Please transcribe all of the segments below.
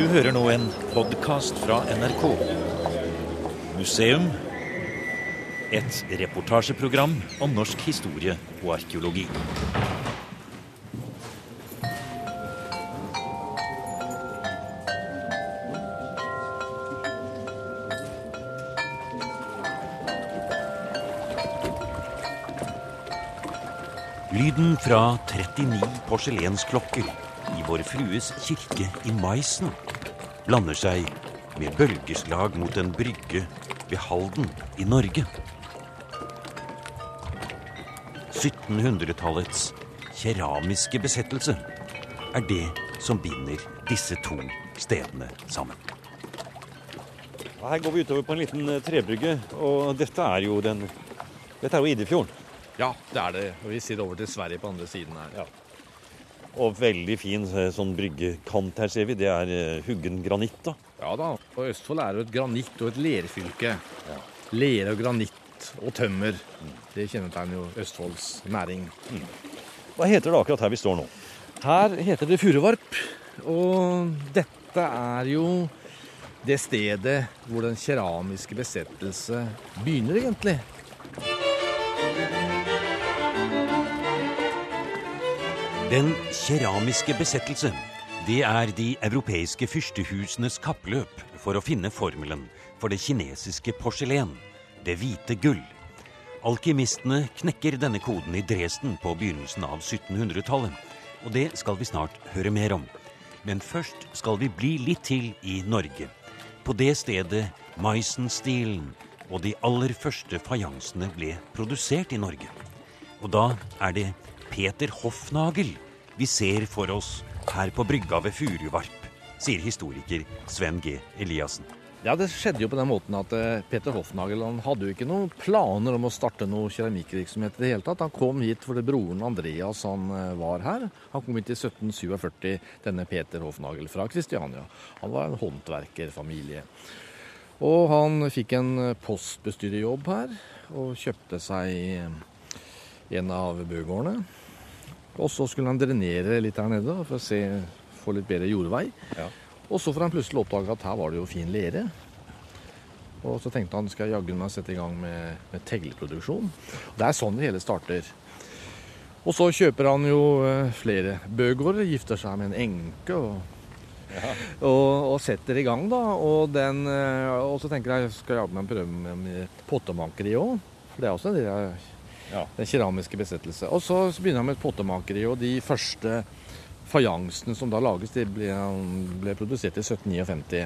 Du hører nå en podkast fra NRK. Museum. Et reportasjeprogram om norsk historie og arkeologi. Lyden fra 39 porselensklokker i Vår Frues kirke i Maisen blander seg med bølgeslag mot en brygge ved Halden i Norge. 1700-tallets keramiske besettelse er det som binder disse to stedene sammen. Her går vi utover på en liten eh, trebrygge, og dette er jo den Dette er jo Idefjorden. Ja, det er det. Og vi sitter over til Sverige på andre siden her. Ja. Og veldig fin eh, sånn bryggekant her, ser vi. Det er eh, huggen granitt, da. Ja da. Og Østfold er jo et granitt- og et lerfylke. Ja. Lere og granitt og tømmer. Det kjennetegner jo Østfolds næring. Mm. Hva heter det akkurat her vi står nå? Her heter det Furuvarp. Og dette er jo det stedet hvor den keramiske besettelse begynner, egentlig. Den keramiske besettelse, det er de europeiske fyrstehusenes kappløp for å finne formelen for det kinesiske porselen, det hvite gull. Alkymistene knekker denne koden i Dresden på begynnelsen av 1700-tallet. Og det skal vi snart høre mer om. Men først skal vi bli litt til i Norge. På det stedet Meissen-stilen og de aller første fajansene ble produsert i Norge. Og da er det Peter Hoffnagel vi ser for oss her på brygga ved Furuvarp, sier historiker Sven G. Eliassen. Ja, Det skjedde jo på den måten at eh, Peter Hoffnagel han hadde jo ikke noen planer om å starte noe keramikkvirksomhet i det hele tatt. Han kom hit fordi broren Andreas han eh, var her. Han kom hit i 1747, denne Peter Hoffnagel fra Kristiania. Han var en håndverkerfamilie. Og han fikk en eh, postbestyrerjobb her, og kjøpte seg en av bøgårdene. Og så skulle han drenere litt her nede for å se, få litt bedre jordvei. Ja. Og så får han plutselig oppdage at her var det jo fin lere. Og så tenkte han skal jeg jaggu meg sette i gang med, med tegleproduksjon. Det er sånn det hele starter. Og så kjøper han jo eh, flere bøgårder, gifter seg med en enke og, ja. og, og, setter i gang, da. Og, den, eh, og så tenker jeg skal jaggu meg prøve med, med pottemankeri òg. For det er også en del av ja. Den keramiske besettelse. Og så begynner han med et pottemakeri, og de første fajansene som da lages, de ble, ble produsert i 1759.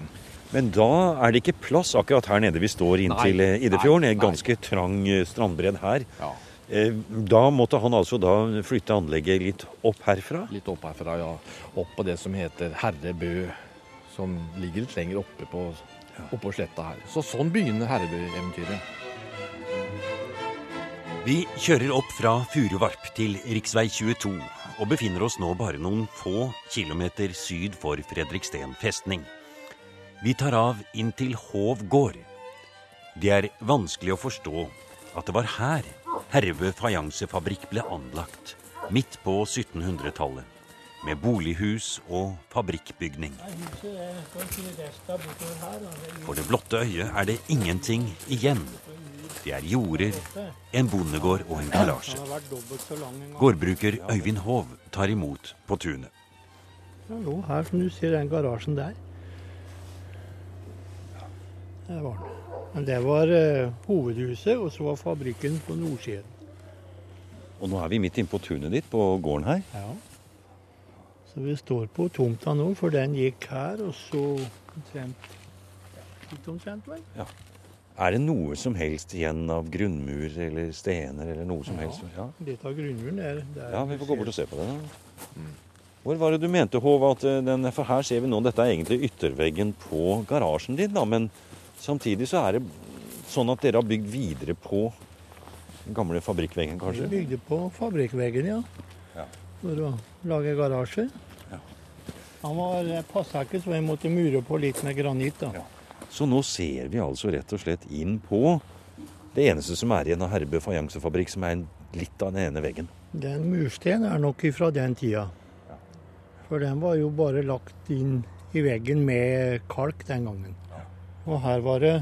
Men da er det ikke plass akkurat her nede vi står inntil nei, eh, Idefjorden. En ganske trang eh, strandbredd her. Ja. Eh, da måtte han altså da flytte anlegget litt opp herfra? Litt opp herfra, ja. Opp på det som heter Herrebø. Som ligger litt lenger oppe på, oppå sletta her. Så sånn begynner Herrebø-eventyret. Vi kjører opp fra Furuvarp til rv. 22 og befinner oss nå bare noen få kilometer syd for Fredriksten festning. Vi tar av inn til Hov gård. Det er vanskelig å forstå at det var her Herve fajansefabrikk ble anlagt, midt på 1700-tallet. Med bolighus og fabrikkbygning. For det blotte øyet er det ingenting igjen det er jorder, en bondegård og en garasje. Gårdbruker Øyvind Hov tar imot på tunet. Ja, nå her som du ser den garasjen der. Det var den. Men det var uh, hovedhuset, og så var fabrikken på nordsiden. Og nå er vi midt inne på tunet ditt på gården her. Ja. Så vi står på tomta nå, for den gikk her, og så omtrent Litt omtrent, vel. Ja. Er det noe som helst igjen av grunnmur eller stener eller noe som ja, helst? Ja, litt av grunnmuren er der. Ja, Vi får gå bort og se på det. da. Mm. Hvor var det du mente, Hov, at eh, den, For her ser vi nå dette er egentlig ytterveggen på garasjen din, da. Men samtidig så er det sånn at dere har bygd videre på den gamle fabrikkveggen, kanskje? Vi bygde på fabrikkveggen, ja. ja. For å lage garasje. Ja. Han var passa ikke, så vi måtte mure på litt med granitt. da. Ja. Så nå ser vi altså rett og slett inn på det eneste som er igjen av Herbø fajansefabrikk, som er litt av den ene veggen. Den mursteinen er nok fra den tida. For den var jo bare lagt inn i veggen med kalk den gangen. Og her var det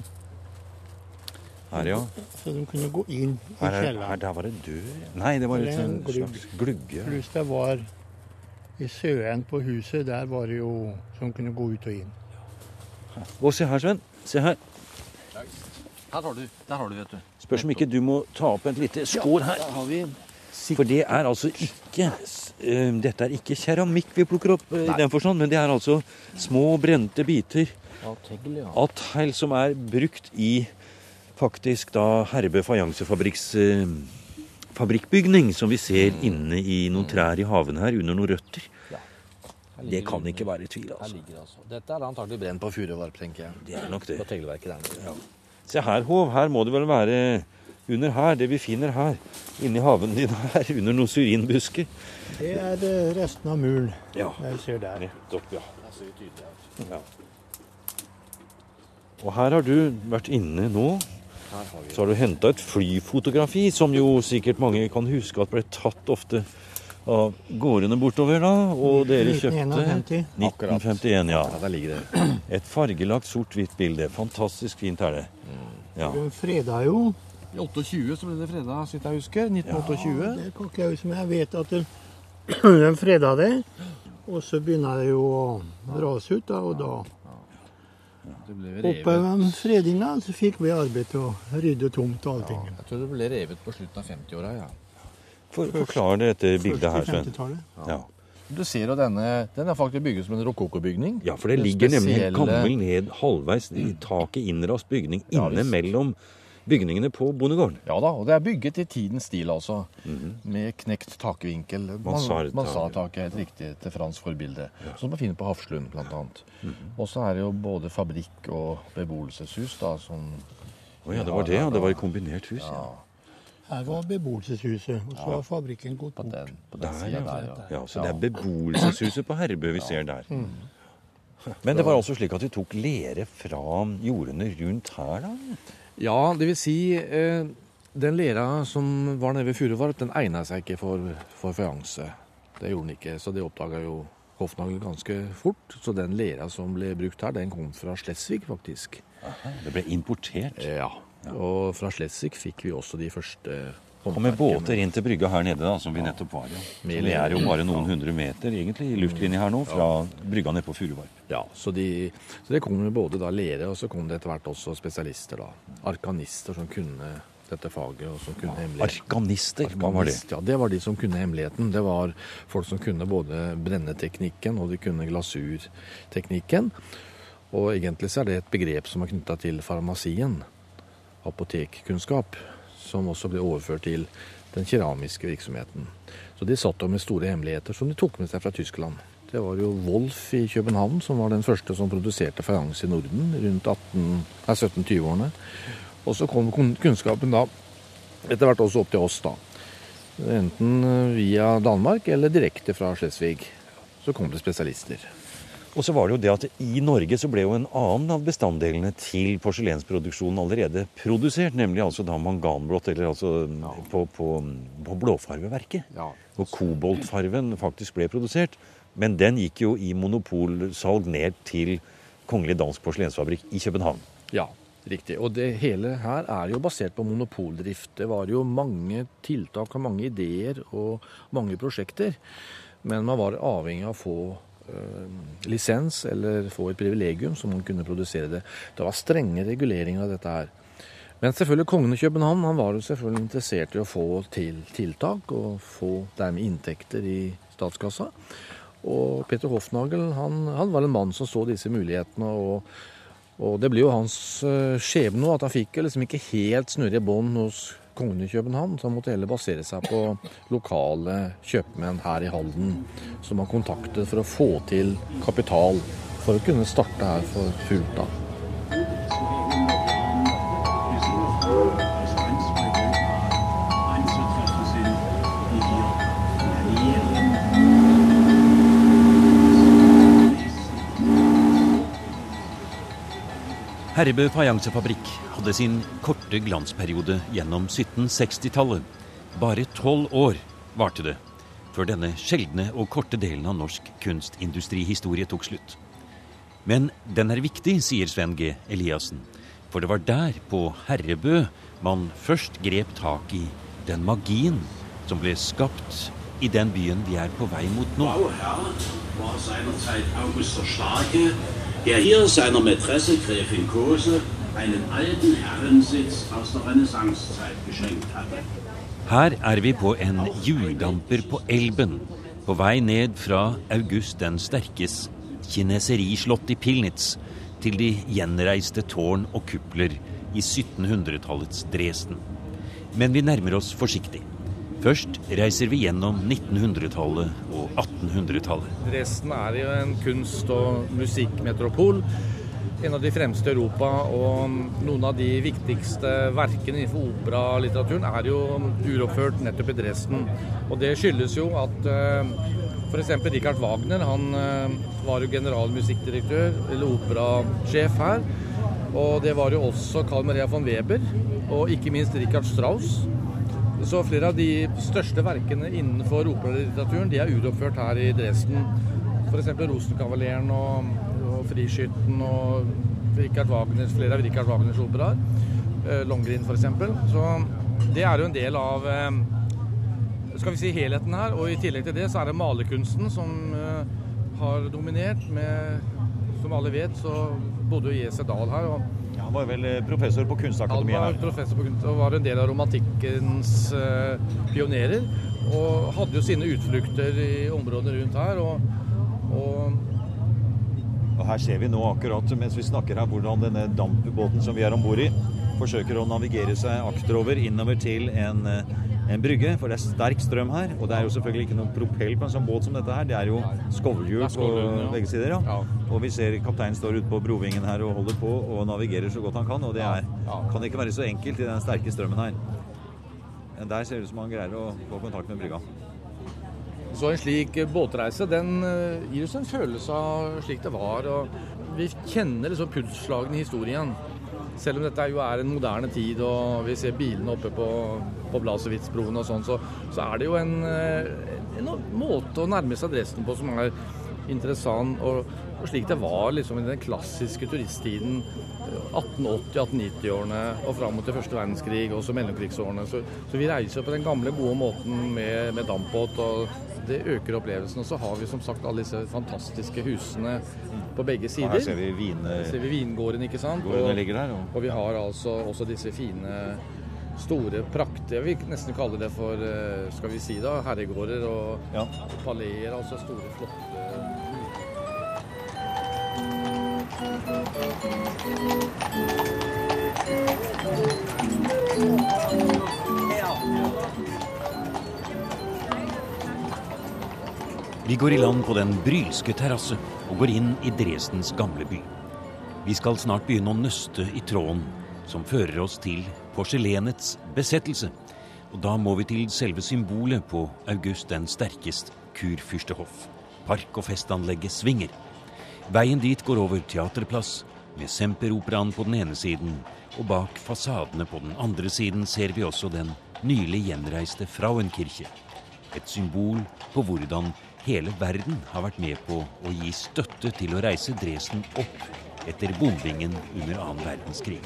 Her, ja. Så de kunne gå inn i er, her der var det dør. Nei, det var Eller en glugg. slags glugge. Pluss det var i søen på huset, der var det jo som kunne gå ut og inn. Å, se her, Sven. Se her. Her har du, der har du, vet du. Spørs om ikke du må ta opp et lite skår her. For det er altså ikke um, Dette er ikke keramikk vi plukker opp uh, i den forstand, men det er altså små brente biter ja, tegl, ja. av tegl som er brukt i faktisk da Herbe fajansefabrikks uh, fabrikkbygning, som vi ser inne i noen trær i haven her, under noen røtter. Det kan ikke være i tvil, Her altså. ligger altså. Dette er antagelig brent på furuvarp, tenker jeg. Det er nok det. På teglverket der nede. Se her, Hov. Her må det vel være under her, det vi finner her. Inni haven din her, under noen syrinbusker. Det er eh, resten av muren Ja. jeg ser der. Nettopp, ja. Ja. Og her har du vært inne nå. Her har vi Så har du henta et flyfotografi, som jo sikkert mange kan huske at ble tatt ofte av gårdene bortover da, og dere kjøpte 1951. 1951, ja. Ja, der ligger det. Et fargelagt sort-hvitt bilde. Fantastisk fint er det. Ja. De freda jo. I 28 så ble det freda, så vidt jeg husker. 1928. Det kan ikke jeg huske, men jeg vet at de, de freda det. Og så begynner det jo å rase ut, da, og da Oppe ved fredinga så fikk vi arbeid til å rydde tomt og allting. Jeg tror det ble revet på slutten av 50-åra, ja. For, forklar dette bildet her. 50-tallet. Ja. Du ser jo denne Den er faktisk bygget som en rokokobygning. ja, for det ligger nemlig en gammel ned halvveis i taket innrast bygning Ja, inne mellom bygningene på bondegården. Ja da, og det er bygget i tidens stil, altså. Med knekt takvinkel. Man- Mansardtak. Mansardtak er helt riktig til fransk forbilde. Som man finner på Hafslund, blant annet. Og så er det jo både fabrikk og beboelseshus, da, som Å ja, det var det, ja. Det var et kombinert hus. Ja. Her var beboelseshuset, og så har fabrikken gått på bort. den, på den Der, ja. der, ja. ja. Så det er beboelseshuset på Herbø vi ser der. Men det var altså slik at de tok lere fra jordene rundt her, da? Ja, det vil si eh, Den lera som var nede ved Furuvarp, den egna seg ikke for, for fajanse. Det gjorde den ikke, så det oppdaga jo Hofnagel ganske fort. Så den lera som ble brukt her, den kom fra Slesvig, faktisk. Det ble importert. Ja. Og fra Slesvig fikk vi også de første Og med båter inn til brygga her nede, da, som vi nettopp var. Ja. Så det er jo bare noen hundre meter egentlig i luftlinje her nå, fra brygga nede på Furuvarp. Ja, så, de, så det kom både da lere, og så kom det etter hvert også spesialister, da. Arkanister som kunne dette faget, og som kunne hemmeligheten. Arkanister, hva var det? Ja, det var de som kunne hemmeligheten. Det var folk som kunne både brenneteknikken og de kunne glasurteknikken. Og egentlig så er det et begrep som er knytta til farmasien, apotekkunnskap, som også ble overført til den keramiske virksomheten. Så de satt jo med store hemmeligheter som de tok med seg fra Tyskland. Det var jo Wolf i København som var den første som produserte fajans i Norden rundt 18 nei, 1720-årene. Og så kom kunnskapen da etter hvert også opp til oss, da. Enten via Danmark eller direkte fra Slesvig. Så kom det spesialister. Og så var det jo det at i Norge så ble jo en annen av bestanddelene til porselensproduksjonen allerede produsert, nemlig altså da manganblått, eller altså på, på, på blåfarveverket. Ja. Hvor koboltfarven faktisk ble produsert. Men den gikk jo i monopolsalg ned til Kongelig Dansk Porselensfabrikk i København. Ja, riktig. Og det hele her er jo basert på monopoldrift. Det var jo mange tiltak og mange ideer og mange prosjekter. Men man var avhengig av å få lisens eller få et privilegium som hun kunne produsere det. Det var strenge reguleringer av dette her. Men selvfølgelig kongen i København han var jo selvfølgelig interessert i å få til tiltak og få dermed inntekter i statskassa. Og Peter Hofnagel han, han var en mann som så disse mulighetene. og og det blir jo hans eh, skjebne at han fikk liksom ikke helt snurre bånd hos kongen i København. Så måtte heller basere seg på lokale kjøpmenn her i Halden, som han kontaktet for å få til kapital for å kunne starte her for fullt. da. Herrebø fajansefabrikk hadde sin korte glansperiode gjennom 1760-tallet. Bare tolv år varte det før denne sjeldne og korte delen av norsk kunstindustrihistorie tok slutt. Men den er viktig, sier Sven G. Eliassen. For det var der, på Herrebø, man først grep tak i den magien som ble skapt i den byen vi er på vei mot nå. Wow, ja. war seinerzeit August der Starke, der hier seiner Mätresse Gräfin Kose einen alten Herrensitz aus der Renaissancezeit geschenkt hatte. Her er vi på en hjuldamper på Elben, på vei ned fra August den sterkes kineserislott i Pilnitz til de gjenreiste tårn og kupler i 1700-tallets Dresden. Men vi nærmer oss forsiktig. Først reiser vi gjennom 1900-tallet og 1800-tallet. Dresden er jo en kunst- og musikkmetropol. En av de fremste i Europa, og noen av de viktigste verkene innenfor operalitteraturen er jo uroppført nettopp i Dresden. Og det skyldes jo at f.eks. Richard Wagner han eh, var jo generalmusikkdirektør, eller operasjef her. Og det var jo også Carl Maria von Weber, og ikke minst Richard Strauss. Så flere av de største verkene innenfor operalitteraturen de er uroppført her i Dresden. F.eks. Rosenkavaleren og, og Friskytten og Wagners, flere av Richard Wagners operaer. Eh, Longrin f.eks. Så det er jo en del av eh, skal vi si helheten her. Og i tillegg til det så er det malerkunsten som eh, har dominert med Som alle vet, så bodde jo J.C. Dahl her. og Ja, han var vel eh, professor på han var professor på kunst og var en del av romantikkens eh, pionerer. Og hadde jo sine utflukter i områdene rundt her. Og, og Og her ser vi nå akkurat mens vi snakker her hvordan denne dampbåten som vi er om bord i, forsøker å navigere seg akterover innover til en, eh, en brygge. For det er sterk strøm her. Og det er jo selvfølgelig ikke noen propell på en sånn båt som dette her. Det er jo skovlhjul på ja. begge sider. Ja. Og vi ser kapteinen står ute på brovingen her og holder på og navigerer så godt han kan. Og det er, kan ikke være så enkelt i den sterke strømmen her. Der ser det ut som han greier å få kontakt med brygga. Så en slik båtreise den eh, gir oss en følelse av slik det var. og Vi kjenner liksom pulsslagene i historien. Selv om dette jo er en moderne tid og vi ser bilene oppe på, på Blasewitzbroen og sånn, så, så er det jo en, eh, en måte å nærme seg Dresden på som er interessant. Og, og slik det var liksom i den klassiske turisttiden. 1880-1890-årene og fram mot til første verdenskrig, også mellomkrigsårene. Så, så vi reiser på den gamle, gode måten med, med dampbåt, og det øker opplevelsen. Og så har vi som sagt alle disse fantastiske husene på begge Og sider. her ser vi vine... Ser vi vingården, ikke sant? Og... og vi har altså også disse fine, store prakter Jeg vil nesten kalle det for, eh, skal vi si da, herregårder og Ja. paleer. Altså store, flotte Vi går i land på den brylske terrasse og går inn i Dresdens gamle by. Vi skal snart begynne å nøste i tråden som fører oss til porselenets besettelse. Og da må vi til selve symbolet på August den sterkest, Kurfyrstehoff. Park- og festanlegget svinger. Veien dit går over Teaterplass, med Semperoperaen på den ene siden, og bak fasadene på den andre siden ser vi også den nylig gjenreiste Frauenkirche. Et symbol på hvordan hele verden har vært med på å gi støtte til å reise Dresden opp etter bombingen under annen verdenskrig.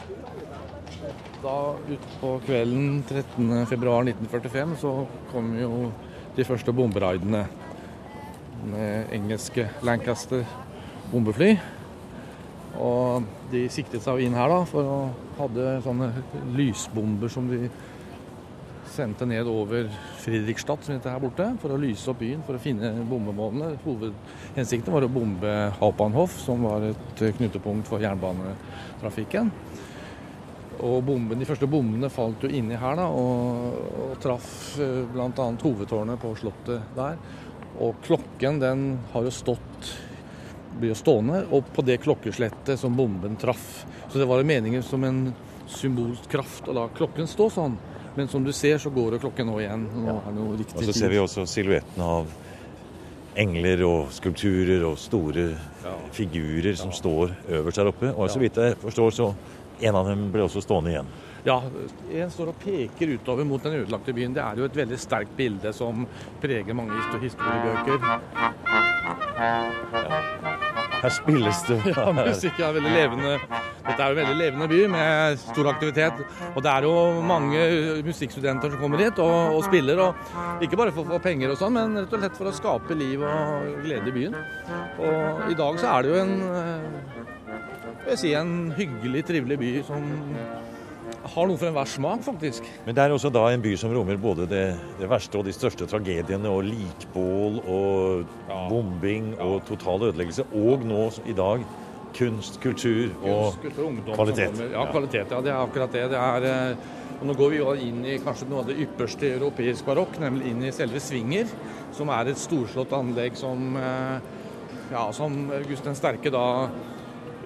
Da utpå kvelden 13.2.1945 så kom jo de første bomberaidene med engelske Lancaster bombefly. Og de siktet seg inn her da, for å hadde sånne lysbomber som de sendte ned over Fredrikstad, som heter her borte, for å lyse opp byen, for å finne bombemålene. Hovedhensikten var å bombe Haupanhof, som var et knutepunkt for jernbanetrafikken. Og bomben, De første bombene falt jo inni her da, og, og traff bl.a. hovedtårnet på slottet der. Og klokken den har jo stått blir jo stående, og på det klokkeslettet som bomben traff. Så det var jo meningen som en symbolsk kraft å la klokken stå sånn. Men som du ser, så går jo klokken nå igjen. Nå er det jo riktig Og så ser vi også silhuetten av engler og skulpturer og store figurer som står øverst der oppe. Og så vidt jeg forstår, så en av dem ble også stående igjen. Ja, En står og peker utover mot den ødelagte byen. Det er jo et veldig sterkt bilde som preger mange histo- historiebøker. Her spilles det. Ja, musikk er veldig levende. Dette er jo en veldig levende by med stor aktivitet. Og det er jo mange musikkstudenter som kommer hit og, og spiller. Og ikke bare for å få penger og sånn, men rett og slett for å skape liv og glede i byen. Og i dag så er det jo en, vil si, en hyggelig, trivelig by som har noe for enhver smak, faktisk. Men det er også da en by som rommer både det, det verste og de største tragediene, og likbål og ja. bombing og total ødeleggelse. Og nå i dag kunst, kultur og kunst, kultur, kvalitet. Ja, kvalitet. Ja, det er akkurat det. det er, eh, og nå går vi jo inn i kanskje noe av det ypperste europeisk barokk, nemlig inn i selve Svinger, som er et storslått anlegg som, eh, ja, som August den sterke da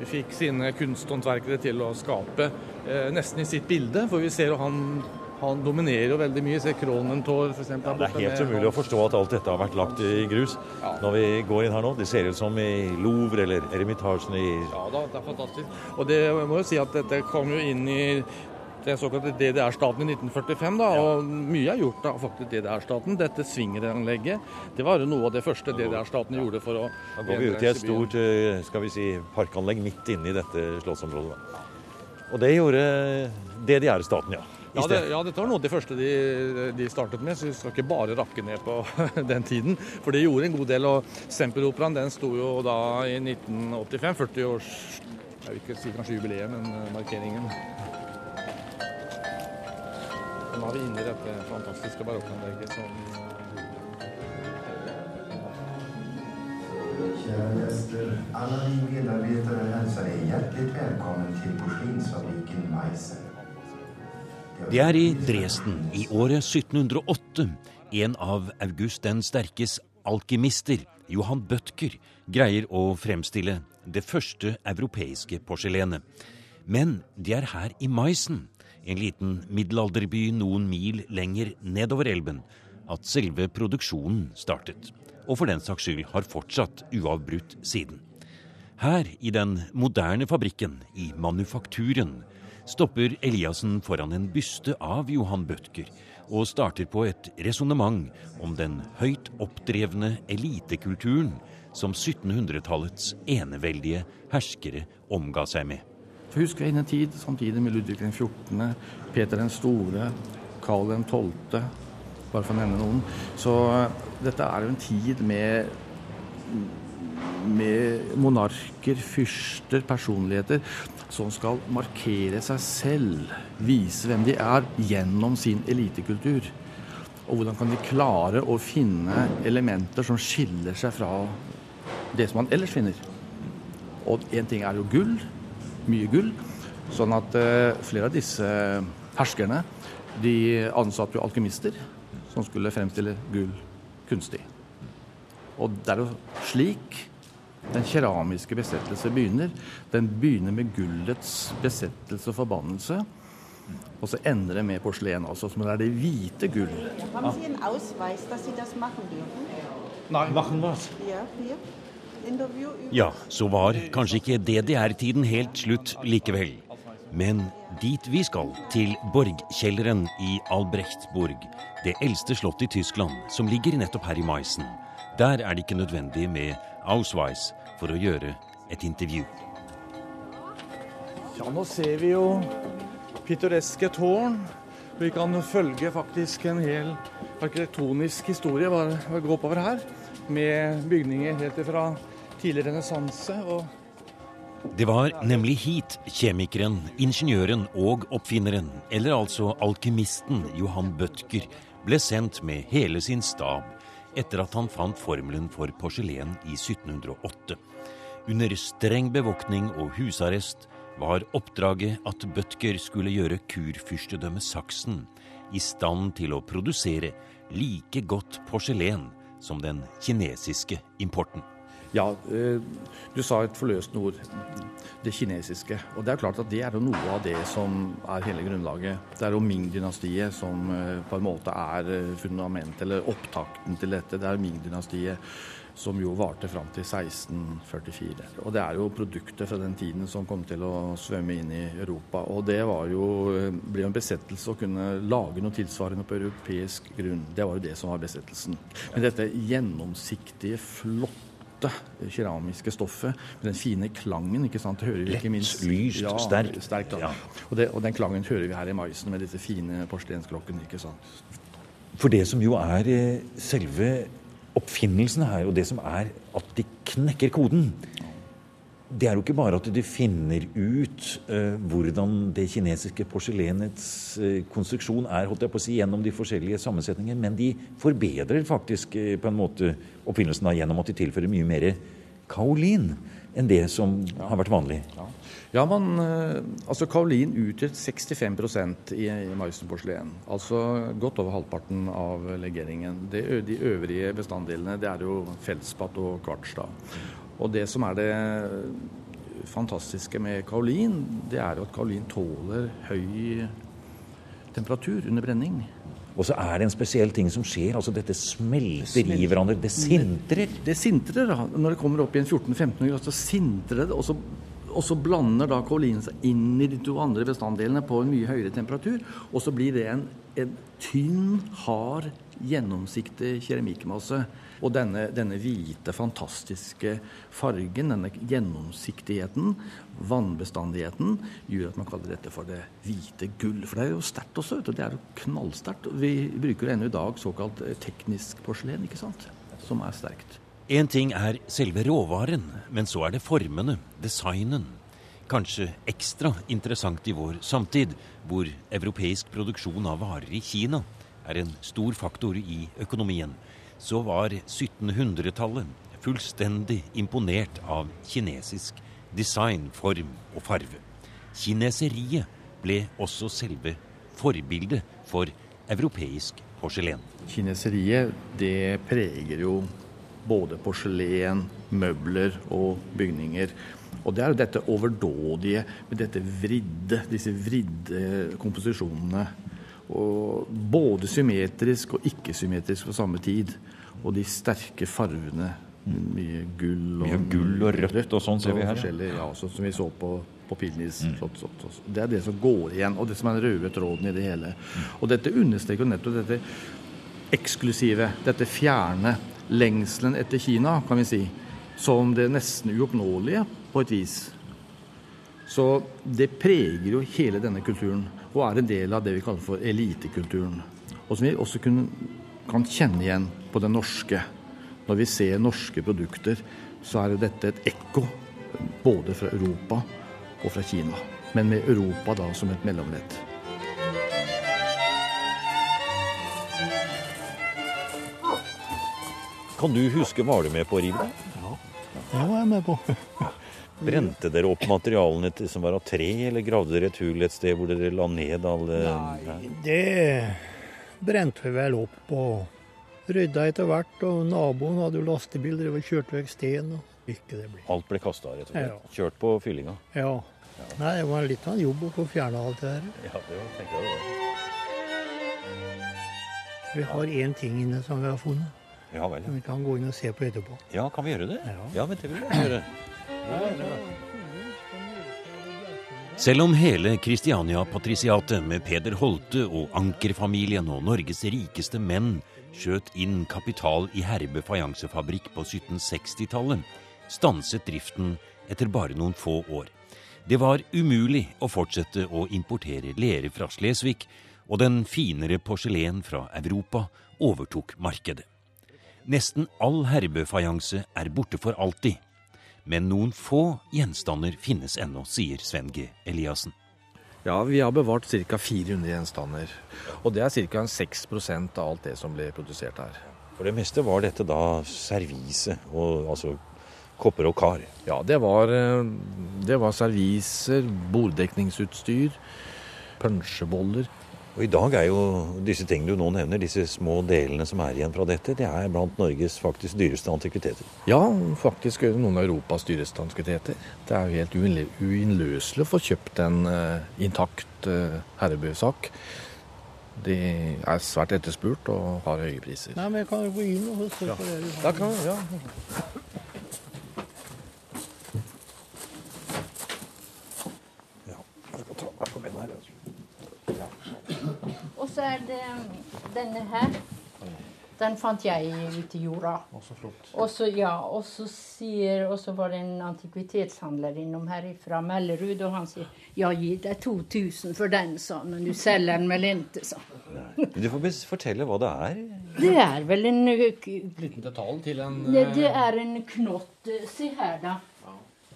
fikk sine kunsthåndverkere til å skape eh, nesten i sitt bilde. For vi ser jo han, han dominerer jo veldig mye. Se Kronentor f.eks. Ja, det er helt umulig å forstå at alt dette har vært lagt i grus ja. når vi går inn her nå. Det ser ut som i Louvre eller Eremitasjen i Ja da, det er fantastisk. Og det jeg må jo si at dette kom jo inn i den såkalte DDR-staten i 1945. da, ja. og Mye er gjort av faktisk DDR-staten. Dette swingeranlegget det var noe av det første DDR-staten gjorde for å Da går vi ut i et stort eh, skal vi si, parkanlegg midt inne i dette slottsområdet. Da. Og det gjorde DDR-staten, ja. Ja, det, ja, dette var noe av det første de, de, startet med, så vi skal ikke bare rakke ned på den tiden. For det gjorde en god del. Og Semperoperaen den sto jo da i 1985, 40 års jeg vil ikke si kanskje jubileet, men eh, markeringen. Nå er vi inne i dette fantastiske barokkanlegget som Kjære gjester. Alle de medarbetare hälsar er hjertelig velkommen til porslinsfabrikken Meiser. Det er i Dresden i året 1708 en av August den sterkes alkymister, Johan Bødker, greier å fremstille det første europeiske porselenet. Men det er her i En liten middelalderby noen mil lenger nedover elven, at selve produksjonen startet, og for den saks skyld har fortsatt uavbrutt siden. Her, i den moderne fabrikken, i manufakturen, stopper Eliassen foran en byste av Johan Bødker og starter på et resonnement om den høyt oppdrevne elitekulturen som 1700-tallets eneveldige herskere omga seg med. For husker jeg inn en tid samtidig med Ludvig den 14., Peter den store, Karl den 12., bare for å nevne noen. Så eh, dette er jo en tid med, med monarker, fyrster, personligheter som skal markere seg selv, vise hvem de er, gjennom sin elitekultur. Og hvordan kan de klare å finne elementer som skiller seg fra det som man ellers finner. Og én ting er jo gull, mye gull. Sånn at uh, flere av disse herskerne de ansatte jo alkymister som skulle fremstille gull kunstig. Og det er jo slik den keramiske besettelse begynner. Den begynner med gullets besettelse og forbannelse. Og så ender det med porselen, altså, som er det hvite gull. Har Sie en Ausweis, dass Sie das machen dürfen? Nei, machen was? Ja, hier. Ja, så var kanskje ikke DDR-tiden helt slutt likevel. Men dit vi skal, til borgkjelleren i Albrechtsburg, det eldste slottet i Tyskland, som ligger nettopp her i Meissen, der er det ikke nødvendig med Ausweis for å gjøre et intervju. Ja, nå ser vi jo pittoreske tårn. Vi kan følge faktisk en hel arkitektonisk historie bare å gå oppover her. Med bygninger helt ifra tidlig renessanse. Det var nemlig hit kjemikeren, ingeniøren og oppfinneren, eller altså alkymisten Johan Bødker, ble sendt med hele sin stab etter at han fant formelen for porselen i 1708. Under streng bevoktning og husarrest var oppdraget at Bødker skulle gjøre kurfyrstedømmet Saksen i stand til å produsere like godt porselen som den kinesiske importen. Ja, eh, du sa et forløsende ord. Det kinesiske. Og det er klart at det er noe av det som er hele grunnlaget. Det er jo Ming-dynastiet som eh, på en måte er eh, fundamentet, eller opptakten til dette. Det er Ming-dynastiet som jo varte fram til 1644. Og det er jo produkter fra den tiden som kom til å svømme inn i Europa. Og det var jo, ble en besettelse å kunne lage noe tilsvarende på europeisk grunn. Det var jo det som var besettelsen. Men dette gjennomsiktige, flotte matte keramiske stoffet, med den fine klangen. ikke sant? Hører vi ikke minst. lyst, ja, sterkt. sterkt ja. Ja. Og, det, og den klangen hører vi her i Maisen med disse fine porselensklokkene. ikke sant? For det som jo er eh, selve oppfinnelsen her, og det som er at de knekker koden, det er jo ikke bare at de finner ut uh, hvordan det kinesiske porselenets uh, konstruksjon er, holdt jeg på å si, gjennom de forskjellige sammensetninger, men de forbedrer faktisk uh, på en måte oppfinnelsen da, gjennom at de tilfører mye mer kaolin enn det som har vært vanlig. Ja, man, eh, altså Kaolin utgjør 65 i, i Maisen porselen. Altså godt over halvparten av legeringen. Det, de øvrige bestanddelene det er jo feldspatt og kvarts. da. Og det som er det fantastiske med kaolin, det er jo at kaolin tåler høy temperatur under brenning. Og så er det en spesiell ting som skjer. altså Dette smelter i hverandre. Det sintrer. Det sintrer da. Når det kommer opp i en 14-15 grader, så sintrer det. Og så, og så blander da kaolinen seg inn i de to andre bestanddelene på en mye høyere temperatur. Og så blir det en, en tynn, hard, gjennomsiktig keramikkmasse. Og denne, denne hvite, fantastiske fargen, denne gjennomsiktigheten, vannbestandigheten, gjør at man kaller dette for det hvite gull. For det er jo sterkt også, vet du. Det er jo knallsterkt. Vi bruker ennå i dag såkalt eh, teknisk porselen, ikke sant. Som er sterkt. En ting er selve råvaren, men så er det formene, designen. Kanskje ekstra interessant i vår samtid, hvor europeisk produksjon av varer i Kina er en stor faktor i økonomien. Så var 1700-tallet fullstendig imponert av kinesisk design, form og farve. Kineseriet ble også selve forbildet for europeisk porselen. Kineseriet det preger jo både porselen, møbler og bygninger. Og det er jo dette overdådige dette vridde, disse vridde komposisjonene. Og både symmetrisk og ikke-symmetrisk på samme tid. Og de sterke farvene. Mye gull og, Mye gull og rødt og sånn ser vi her, ja. Ja, sånn som vi så på, på Pilnis. Sånt, sånt, sånt. Det er det som går igjen, og det som er den røde tråden i det hele. Og dette understreker nettopp dette eksklusive, dette fjerne, lengselen etter Kina, kan vi si, som det nesten uoppnåelige på et vis. Så det preger jo hele denne kulturen, og er en del av det vi kaller for elitekulturen. Og som vi også kunne, kan kjenne igjen på det norske. Når vi ser norske produkter, så er dette et ekko både fra Europa og fra Kina. Men med Europa da som et mellomledd. Kan du huske, var du med på å rive det? Det var jeg med på. Brente dere opp materialene til, som var av tre, eller gravde dere et hull et sted hvor dere la ned alle Det brente vi vel opp og rydda etter hvert. Og naboen hadde jo lastebil, drev og kjørte vekk sten. og ikke det ble. Alt ble kasta, rett og slett. Ja. Kjørt på fyllinga. Ja. Nei, det var litt av en jobb å få fjerna alt det der. Ja, det var, tenker jeg det var. Vi har én ting inne som vi har funnet, Ja vel. som vi kan gå inn og se på etterpå. Ja, kan vi gjøre det? Ja. Ja, men det vil gjøre gjøre. Selv om hele Kristiania-patrisiatet med Peder Holte og Anker-familien og Norges rikeste menn skjøt inn kapital i Herbe fajansefabrikk på 1760-tallet, stanset driften etter bare noen få år. Det var umulig å fortsette å importere lere fra Slesvig, og den finere porselen fra Europa overtok markedet. Nesten all Herbe-fajanse er borte for alltid. Men noen få gjenstander finnes ennå, sier Sven G. Eliassen. Ja, vi har bevart ca. 400 gjenstander. Og det er ca. 6% av alt det som ble produsert her. For det meste var dette da servise, og, altså kopper og kar. Ja, det var, eh, det var serviser, borddekningsutstyr, punsjeboller. Og i dag er jo disse tingene du nå nevner, disse små delene som er igjen fra dette, det er blant Norges faktisk dyreste antikviteter. Ja, faktisk er det noen av Europas dyreste antikviteter. Det er jo helt uinnløselig å få kjøpt en uh, intakt uh, herrebøsak. De er svært etterspurt og har høye priser. Nei, men jeg kan jo gå inn og se på det du. Da kan, ja. Jeg skal ta meg på beina her. altså. Og så er det denne her. Den fant jeg ute i jorda. Også så flott. Og så, ja, og så sier, og så var det en antikvitetshandler innom her fra Mellerud, og han sier ja, gi deg 2000 for den, sa han, men du selger den vel ikke, sa han. Du får fortelle hva det er. Det er vel en Liten detalj til en det, det eh, er en knott. Se her, da.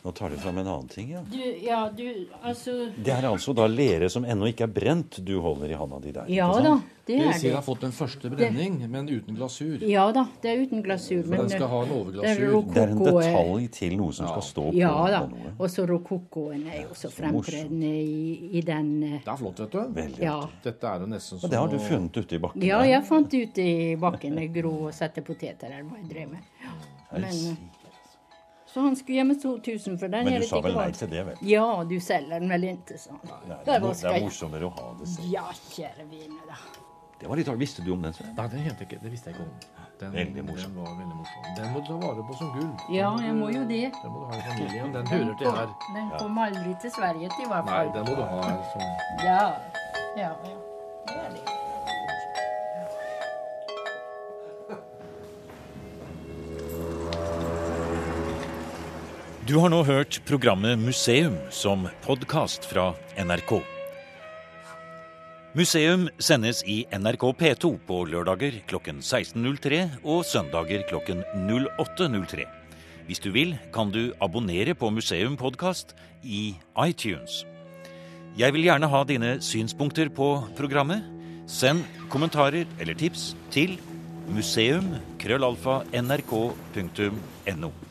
Nå tar du fram en annen ting, ja. Du, ja, du, altså Det er altså da lere som ennå ikke er brent, du holder i handa di der. Ja ikke da, det Det vil er si det. har fått en første brenning, men uten glasur. Ja da, det er uten glasur. Men den skal ha en det er overglasur. Det er en detalj til noe som skal stå på Ja da. noe. Og så rokokoen er jo så fremtredende i, i den uh... Det er flott, vet du. Veldig. Ja. Dette er jo nesten som Og det har du funnet ute i bakken? Ja, jeg fant ute i bakken gro og sette poteter der. hva jeg drev med. Er Men, si- Så han skulle gi meg 2000 for den. Men du sa vel nei til det, vel? Ja, du selger den vel ikke, sa han. Nei, det, er, det er morsommere å ha det selv. Ja, kjære vine, da. Det var litt rart. Visste du om den? Sven? Nei, den kjente jeg ikke. Det visste jeg ikke om. Den, Veldig morsom. Den var veldig morsom. Den må du ta vare på som gull. Ja, jeg må jo det. Den må du ha i familien. Den hører til her. Den kom aldri til Sverige til, i hvert Nei, den må du ha som Ja, ja, ja. Du har nå hørt programmet Museum som podkast fra NRK. Museum sendes i NRK P2 på lørdager klokken 16.03 og søndager klokken 08.03. Hvis du vil, kan du abonnere på Museum podkast i iTunes. Jeg vil gjerne ha dine synspunkter på programmet. Send kommentarer eller tips til museum.krøllalfa.nrk.no.